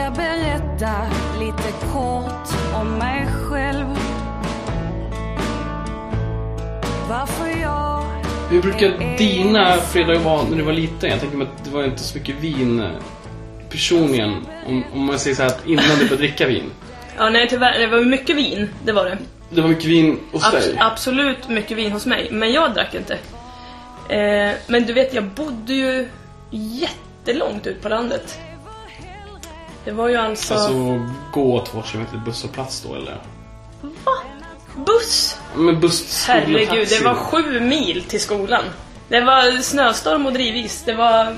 ska berätta lite kort om mig själv. Varför jag Hur brukar dina fredagar vara när du var liten? Jag tänker mig att det var inte så mycket vin eh, personligen. Om, om man säger så här att innan du började dricka vin. Ja, nej tyvärr, det var mycket vin, det var det. Det var mycket vin hos Abs- dig. absolut mycket vin hos mig, men jag drack inte. Eh, men du vet, jag bodde ju jättelångt ut på landet. Det var ju alltså... Alltså gå två kilometer busshållplats då eller? Va? Buss? Men buss, Herregud, det var sju mil till skolan. Det var snöstorm och drivis. Det var...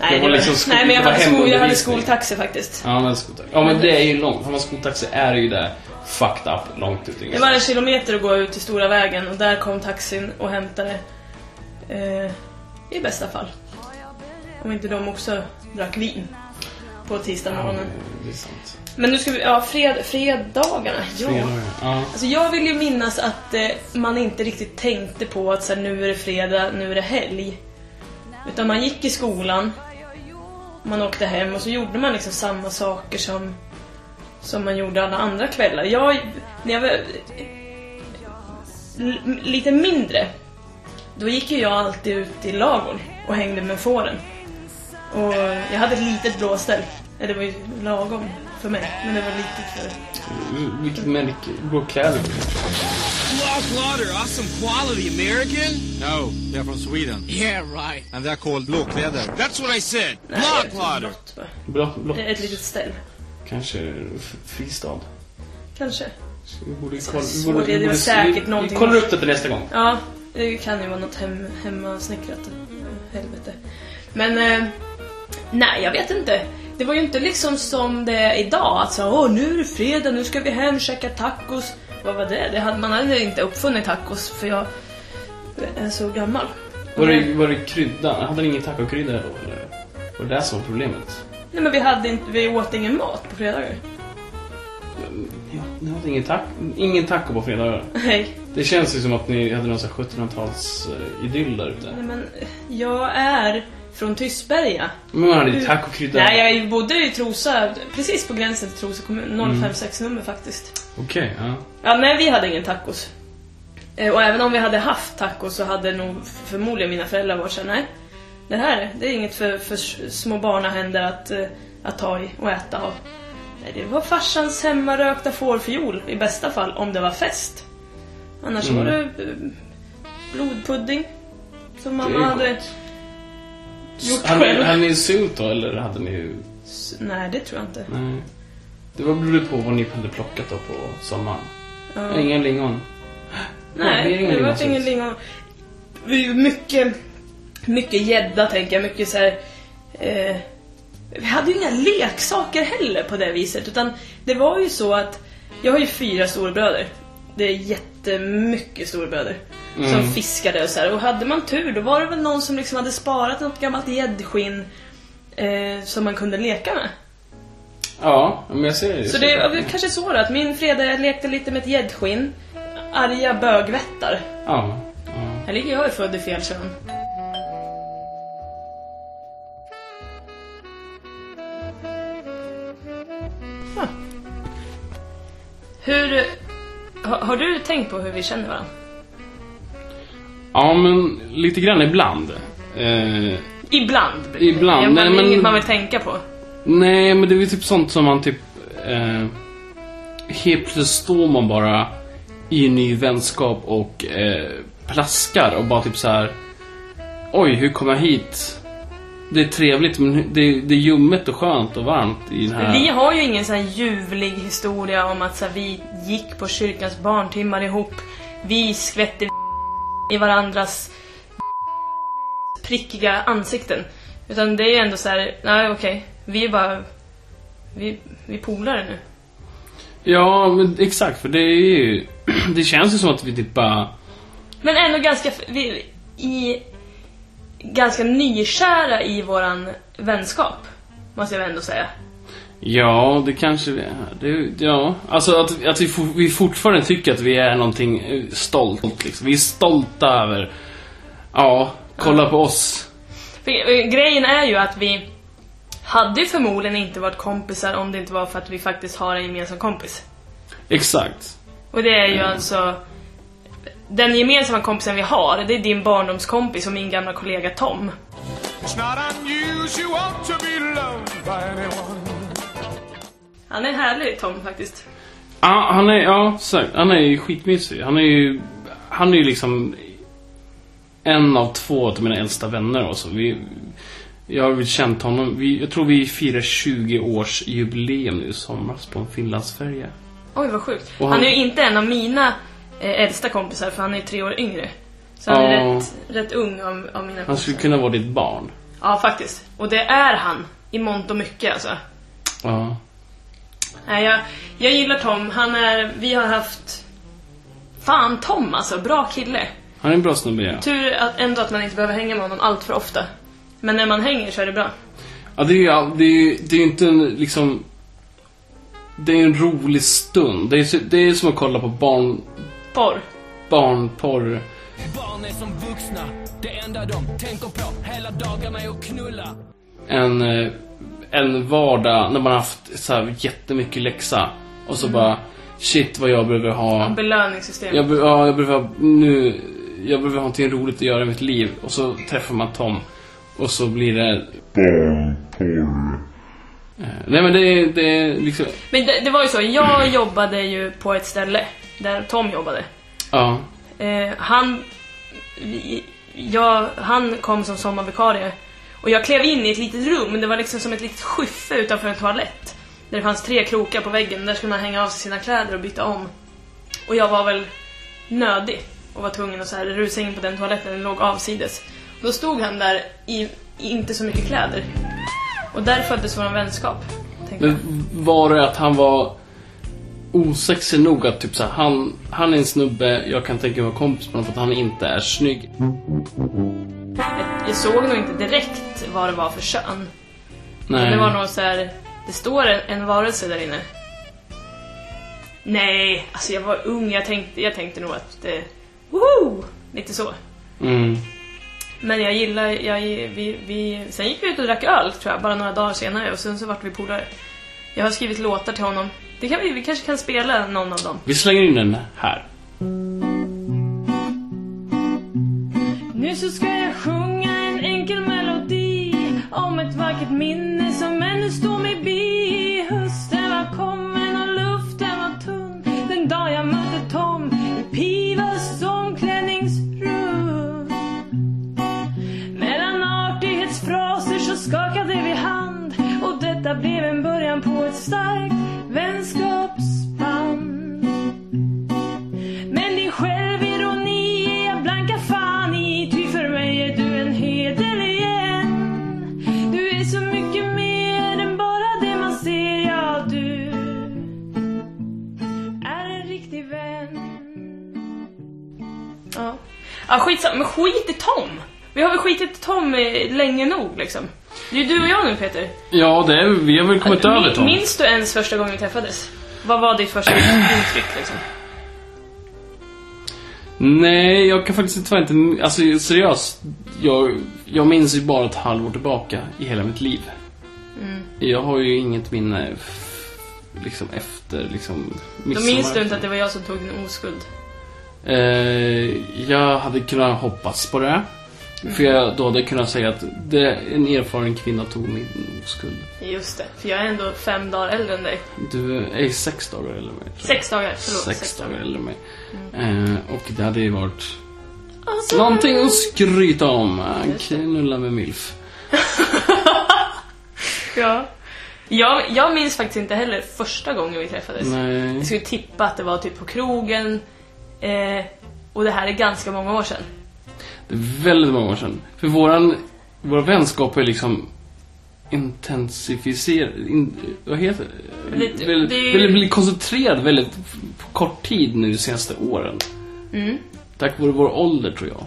Nej, Det var liksom skol- Nej men jag hade, skol, jag hade skoltaxi faktiskt. Ja men, skoltaxi. ja men det är ju långt. Har man skoltaxi är det ju där fucked up långt ut Det var en kilometer att gå ut till stora vägen och där kom taxin och hämtade. Eh, I bästa fall. Om inte de också drack vin. På tisdag morgonen. Men nu ska vi, ja fred, fredagarna. Ja. Fredagar, Ja. Alltså jag vill ju minnas att eh, man inte riktigt tänkte på att så här, nu är det fredag, nu är det helg. Utan man gick i skolan, man åkte hem och så gjorde man liksom samma saker som, som man gjorde alla andra kvällar. Jag, när jag var lite mindre, då gick ju jag alltid ut i ladugården och hängde med fåren. Och jag hade ett litet blåställ. Ja, Det var ju lagom för mig, men det var litet för Vilket märke? Blå kläder? Block Lauder, awesome quality, American? No, they're from Sweden. Yeah, right. And they're called blåkläder. That's what I said. Är Lauder. blått bara. Blå, blå. Ett litet ställ. Kanske fristad. Kanske. Vi borde Så kolla, så borde, det var säkert vi, någonting- Vi kollar upp det till nästa gång. Ja, det kan ju vara något hem, hemmasnickrat. Helvete. Men, eh, nej jag vet inte. Det var ju inte liksom som det är idag. Att så, åh nu är det fredag, nu ska vi hem och käka tacos. Vad var det? det hade, man hade inte uppfunnit tacos för jag är så gammal. Var det, var det krydda? Hade ni ingen tacokrydda då eller? Var det det som var problemet? Nej men vi hade inte, vi åt ingen mat på fredagar. Ja, ni hade ingen, taco, ingen taco på fredagar. Nej. Det känns ju som att ni hade någon sån här 1700-tals eh, idyll där ute. Nej men, jag är från Tystberga. Men man hade ju tacokrydda. Nej, jag bodde i Trosa, precis på gränsen till Trosa kommun. 056 nummer faktiskt. Okej, ja. Ja, nej, vi hade ingen tacos. Eh, Och även om vi hade haft tacos så hade nog förmodligen mina föräldrar varit såhär, nej. Det här, det är inget för, för små barnahänder att, eh, att ta i och äta av. Nej, det var farsans hemmarökta fårfiol i bästa fall, om det var fest. Annars Mm. var det eh, blodpudding. Som mamma hade gott. Gjort Hade, själv. hade ni sylt då eller hade ni. S- Nej, det tror jag inte. Nej. Det var berodde på vad ni hade plockat då på sommaren. Ja. Ingen lingon. Nej, det är ingen det var ingen lingon. Är Mycket, mycket gädda tänker jag. Mycket så här, eh, Vi hade ju inga leksaker heller på det viset. Utan det var ju så att jag har ju fyra storebröder. Det är jättemycket storebröder. Som Mm. fiskade och så här. Och hade man tur då var det väl någon som liksom hade sparat något gammalt gäddskinn. Eh, som man kunde leka med. Ja, men jag ser det. Så det är kanske så då, att min fredag jag lekte lite med ett gäddskinn. Arga bögvättar. Ja. ja. Ligger jag är född i fel kön. Hur... Har, har du tänkt på hur vi känner varandra? Ja, men lite grann ibland. Eh, Ibland. Ibland. Man, nej, men- inget man vill tänka på. nej, men det är väl typ sånt som man typ... Eh, helt plötsligt står man bara i en ny vänskap och eh, plaskar och bara typ så här. Oj, hur kom jag hit? Det är trevligt, men det, det är ljummet och skönt och varmt i den här... Vi har ju ingen sån här ljuvlig historia om att så här, vi gick på kyrkans barntimmar ihop. Vi skvätte i varandras prickiga ansikten. Utan det är ju ändå så här, nej okej, vi är bara... Vi, vi polare nu. Ja, men exakt, för det är ju... Det känns ju som att vi typ bara... Men ändå ganska... Vi, i, ganska nykära i våran vänskap. Måste jag ändå säga. Ja, det kanske vi är. Det, ja, alltså att, att vi, for, vi fortfarande tycker att vi är någonting eh, stolt. Liksom. Vi är stolta över... Ja, kolla på oss. För, eh, grejen är ju att vi hade ju förmodligen inte varit kompisar om det inte var för att vi faktiskt har en gemensam kompis. Exakt. Och det är ju alltså... Den gemensamma kompisen vi har, det är din barndomskompis och min gamla kollega Tom. It's not unusual to be loved by anyone. Han är härlig Tom faktiskt. Ja, han är, ja, han är ju skitmysig. Han är ju, han är ju liksom en av två av mina äldsta vänner också. Vi, jag har väl känt honom, vi, jag tror vi firar 20 års jubileum nu i somras på en Finlandsfärja. Oj vad sjukt. Han, han- är ju inte en av mina eh, äldsta kompisar för han är ju tre år yngre. Så han är rätt, rätt ung av, av mina Han kompisar. skulle kunna vara ditt barn. Ja faktiskt. Och det är han. I mångt och mycket alltså. Ja. Nej, jag, jag gillar Tom. Han är, vi har haft... Fan Tom alltså, bra kille. Han är en bra snubbe, ja. Tur att, ändå att man inte behöver hänga med honom allt för ofta. Men när man hänger så är det bra. Ja, det är ju det är, ju- det är inte en, liksom... Det är en rolig stund. Det är, det är som att kolla på barn, Porr. barnporr. Barn är som vuxna, det enda de tänker på hela dagarna är att knulla. En, eh, en vardag när man har haft så här jättemycket läxa. Och så bara, shit vad jag behöver ha. Belöningssystem. Jag, ja, jag behöver ha, nu, jag behöver ha någonting roligt att göra i mitt liv. Och så träffar man Tom. Och så blir det... Eh, Nej men det är, det liksom, Men det, det var ju så, jag jobbade ju på ett ställe där Tom jobbade. ja. Eh, han, jag, han kom som sommarvikarie och jag klev in i ett litet rum, det var liksom som ett litet skyffe utanför en toalett. Där det fanns tre krokar på väggen, där skulle man hänga av sig sina kläder och byta om. Och jag var väl nödig och var tvungen att så här rusa in på den toaletten, den låg avsides. Då stod han där i, i inte så mycket kläder. Och där föddes vår vänskap. Men var det att han var osexig nog att typ så här, han, han är en snubbe, jag kan tänka mig vara kompis med honom för att han inte är snygg. Jag såg nog inte direkt vad det var för kön. Nej. Det var nog så här, det står en, en varelse där inne. Nej, alltså jag var ung, jag tänkte, jag tänkte nog att det... Woho! Lite så. Mm. Men jag gillar, jag, vi, vi, sen gick vi ut och drack öl tror jag, bara några dagar senare och sen så vart vi polare. Jag har skrivit låtar till honom. Det kan vi, vi kanske kan spela någon av dem. Vi slänger in den här. Nu så ska jag sjunga ett vackert minne. Skitsamma, men skit i Tom! Vi har väl skitit i Tom eh, länge nog liksom. Det är ju du och jag nu Peter. Ja, det är, vi har väl kommit över Min- Tom. Minns du ens första gången vi träffades? Vad var ditt första intryck liksom? Nej, jag kan faktiskt tyvärr inte... Alltså seriöst. Jag, jag minns ju bara ett halvår tillbaka i hela mitt liv. Mm. Jag har ju inget minne liksom efter liksom Då minns du inte att det var jag som tog din oskuld? Eh, jag hade kunnat hoppas på det. För jag, då hade kunnat säga att det, en erfaren kvinna tog min oskuld. Just det, för jag är ändå fem dagar äldre än dig. Du är sex dagar äldre än mig. Sex dagar, förlåt. Sex dagar äldre än mig. Eh, och det hade ju varit Alltså, någonting att skryta om. Knulla med milf. Ja. Jag, jag minns faktiskt inte heller första gången vi träffades. Nej. Jag skulle tippa att det var typ på krogen. Eh, och det här är ganska många år sedan. Det är väldigt många år sedan. För våran, våra vänskap är liksom intensificerad, in, vad heter det? Lite- väldigt, det väldigt, väldigt koncentrerad väldigt kort tid nu de senaste åren. Mm. Tack vare vår ålder tror jag.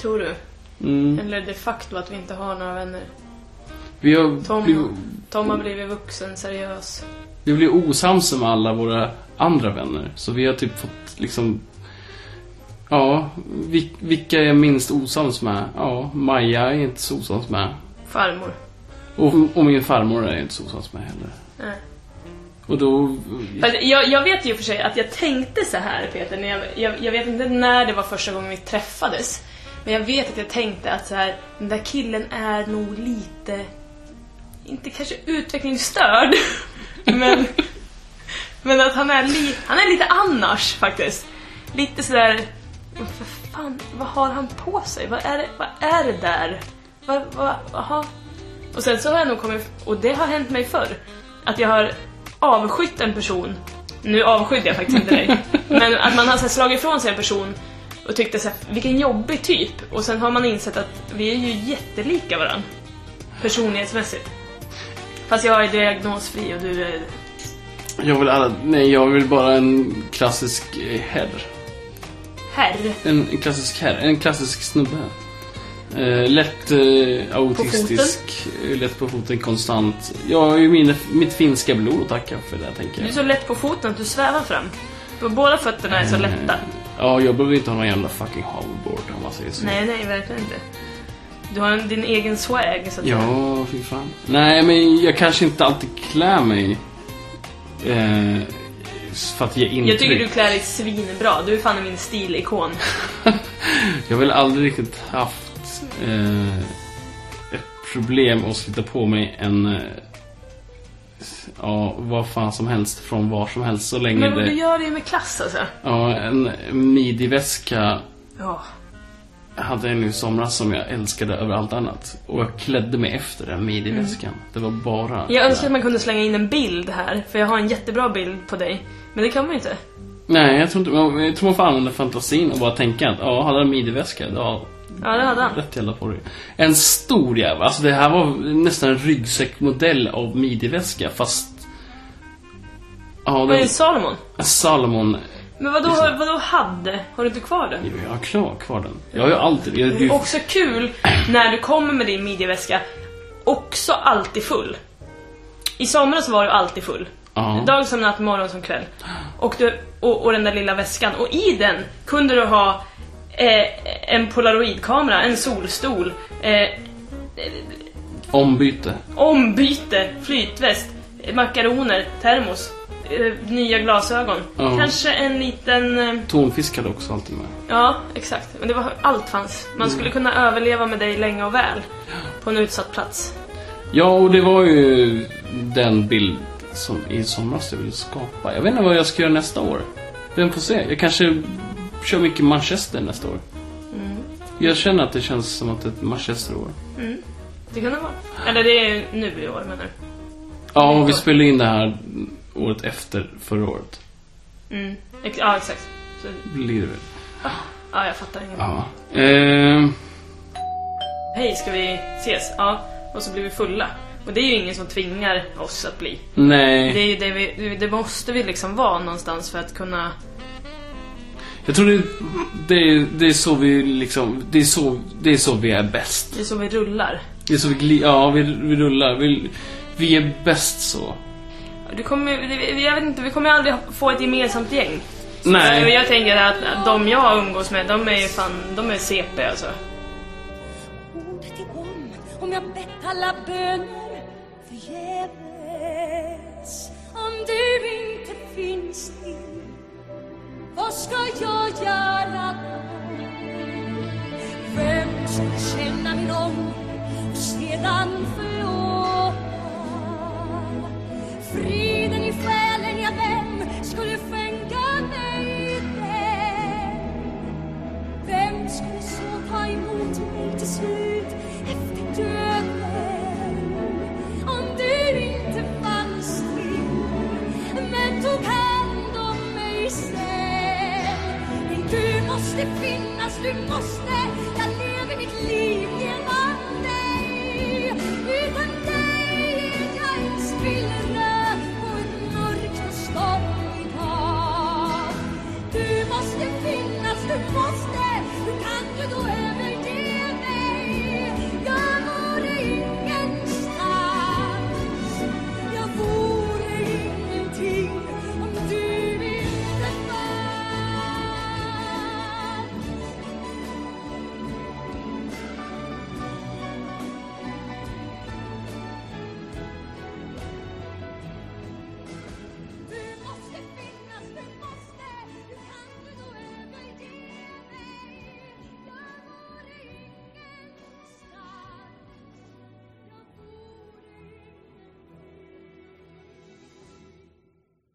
Tror du? Mm. Eller de facto att vi inte har några vänner. Vi har Tom, blivit, Tom har blivit vuxen, seriös. vi blir osams med alla våra andra vänner. Så vi har typ fått liksom Ja, vil- vilka är jag minst osams med? Ja, Maja är inte så osams med. Farmor. Och, och min farmor är inte så osams med heller. Nej. Och då... Fast Jag, jag vet ju för sig att jag tänkte så här Peter, när jag, jag, jag vet inte när det var första gången vi träffades. Men jag vet att jag tänkte att så här, den där killen är nog lite, inte kanske utvecklingsstörd, men, men att han är, li, han är lite annars faktiskt. Lite sådär, vad fan, vad har han på sig? Vad är det, vad är det där? Vad, vad, aha. Och sen så har jag nog kommit, och det har hänt mig förr, att jag har avskytt en person. Nu avskydde jag faktiskt inte dig. Men att man har så här, slagit ifrån sig en person och tyckte så här, vilken jobbig typ. Och sen har man insett att vi är ju jättelika varandra. Personlighetsmässigt. Fast jag är diagnosfri och du är... Jag vill alla... Nej, jag vill bara en klassisk eh, herr. Herr. En, en klassisk herr. En klassisk snubbe. Eh, lätt eh, autistisk. eh, Lätt på foten konstant. Jag har ju min, mitt finska blod att tacka för det, tänker Du är jag. så lätt på foten att du svävar fram. Båda fötterna är så lätta. Ja, jag behöver inte ha någon jävla fucking hoverboard om man säger så. Nej, nej, verkligen inte. Du har en, din egen swag, så att säga. Ja, fy fan. Nej, men jag kanske inte alltid klär mig eh, för att ge intryck. Jag tycker du klär dig svinbra. Du är fan min stilikon. Jag har väl aldrig riktigt haft eh, ett problem att slita på mig en eh, ja, vad fan som helst från var som helst så länge Men det... du gör det ju med klass alltså. Ja, en midjeväska Ja. Hade en i somras som jag älskade över allt annat. Och jag klädde mig efter den midjeväskan. Det var bara... Mm. Jag önskar att man kunde slänga in en bild här, för jag har en jättebra bild på dig. Men det kan man ju inte. Nej, jag tror inte... Jag tror man får använda fantasin och bara tänka att ja, hade en midjeväska, ja, Ja, det hade han. Rätt jävla på det. En stor jävel. Alltså det här var nästan en ryggsäckmodell av midjeväska fast... Ja, Var det den, Salomon? Salomon. Men vadå, vadå hade? Har du inte kvar den? Jo, jag har klar, kvar den. Jag har ju alltid... Jag, Det är också kul när du kommer med din midjeväska, också alltid full. I somras var du alltid full. ja. Dag som natt, morgon som kväll. Och, du, och, och den där lilla väskan. Och i den kunde du ha eh, en polaroidkamera, en solstol, eh, Ombyte. ombyte, flytväst, makaroner, termos, eh, nya glasögon. Ja. Kanske en liten... Eh, Tonfisk hade också alltid med. ja, exakt. Men det var allt fanns. Man skulle kunna överleva med dig länge och väl. På en utsatt plats. Ja, och det var ju den bild som i somras jag ville skapa. Jag vet inte vad jag ska göra nästa år. Vem får se? Jag kanske kör mycket Manchester nästa år. Jag känner att det känns som att det är ett Manchester-år. Det kan det vara. Eller det är nu i år menar du? Ja, vi spelade in det här året efter förra året. Mm. Ja, exakt. Så, Blir det väl. ja, jag fattar inget. Ja. Eh, Hej, ska vi ses? Ja. Och så blir vi fulla. Och det är ju ingen som tvingar oss att bli. Det, nej. är ju det, vi, det måste vi liksom vara någonstans för att kunna... Jag tror det, det, är, det är så vi liksom... Det är så, det är så vi är bäst. Det är så vi rullar. Det är så vi Ja, vi, vi rullar. Vi, vi är bäst så. Du kommer, jag vet inte, vi kommer aldrig få ett gemensamt gäng. Nej. Jag, jag tänker att de jag umgås med, de är ju fan, de är CP alltså. om jag bett alla böner förgäves Om du inte finns till Vad ska jag göra då? Vem ska känna min ånger och sedan förlåta? måste finnas, du måste. Jag lever mitt liv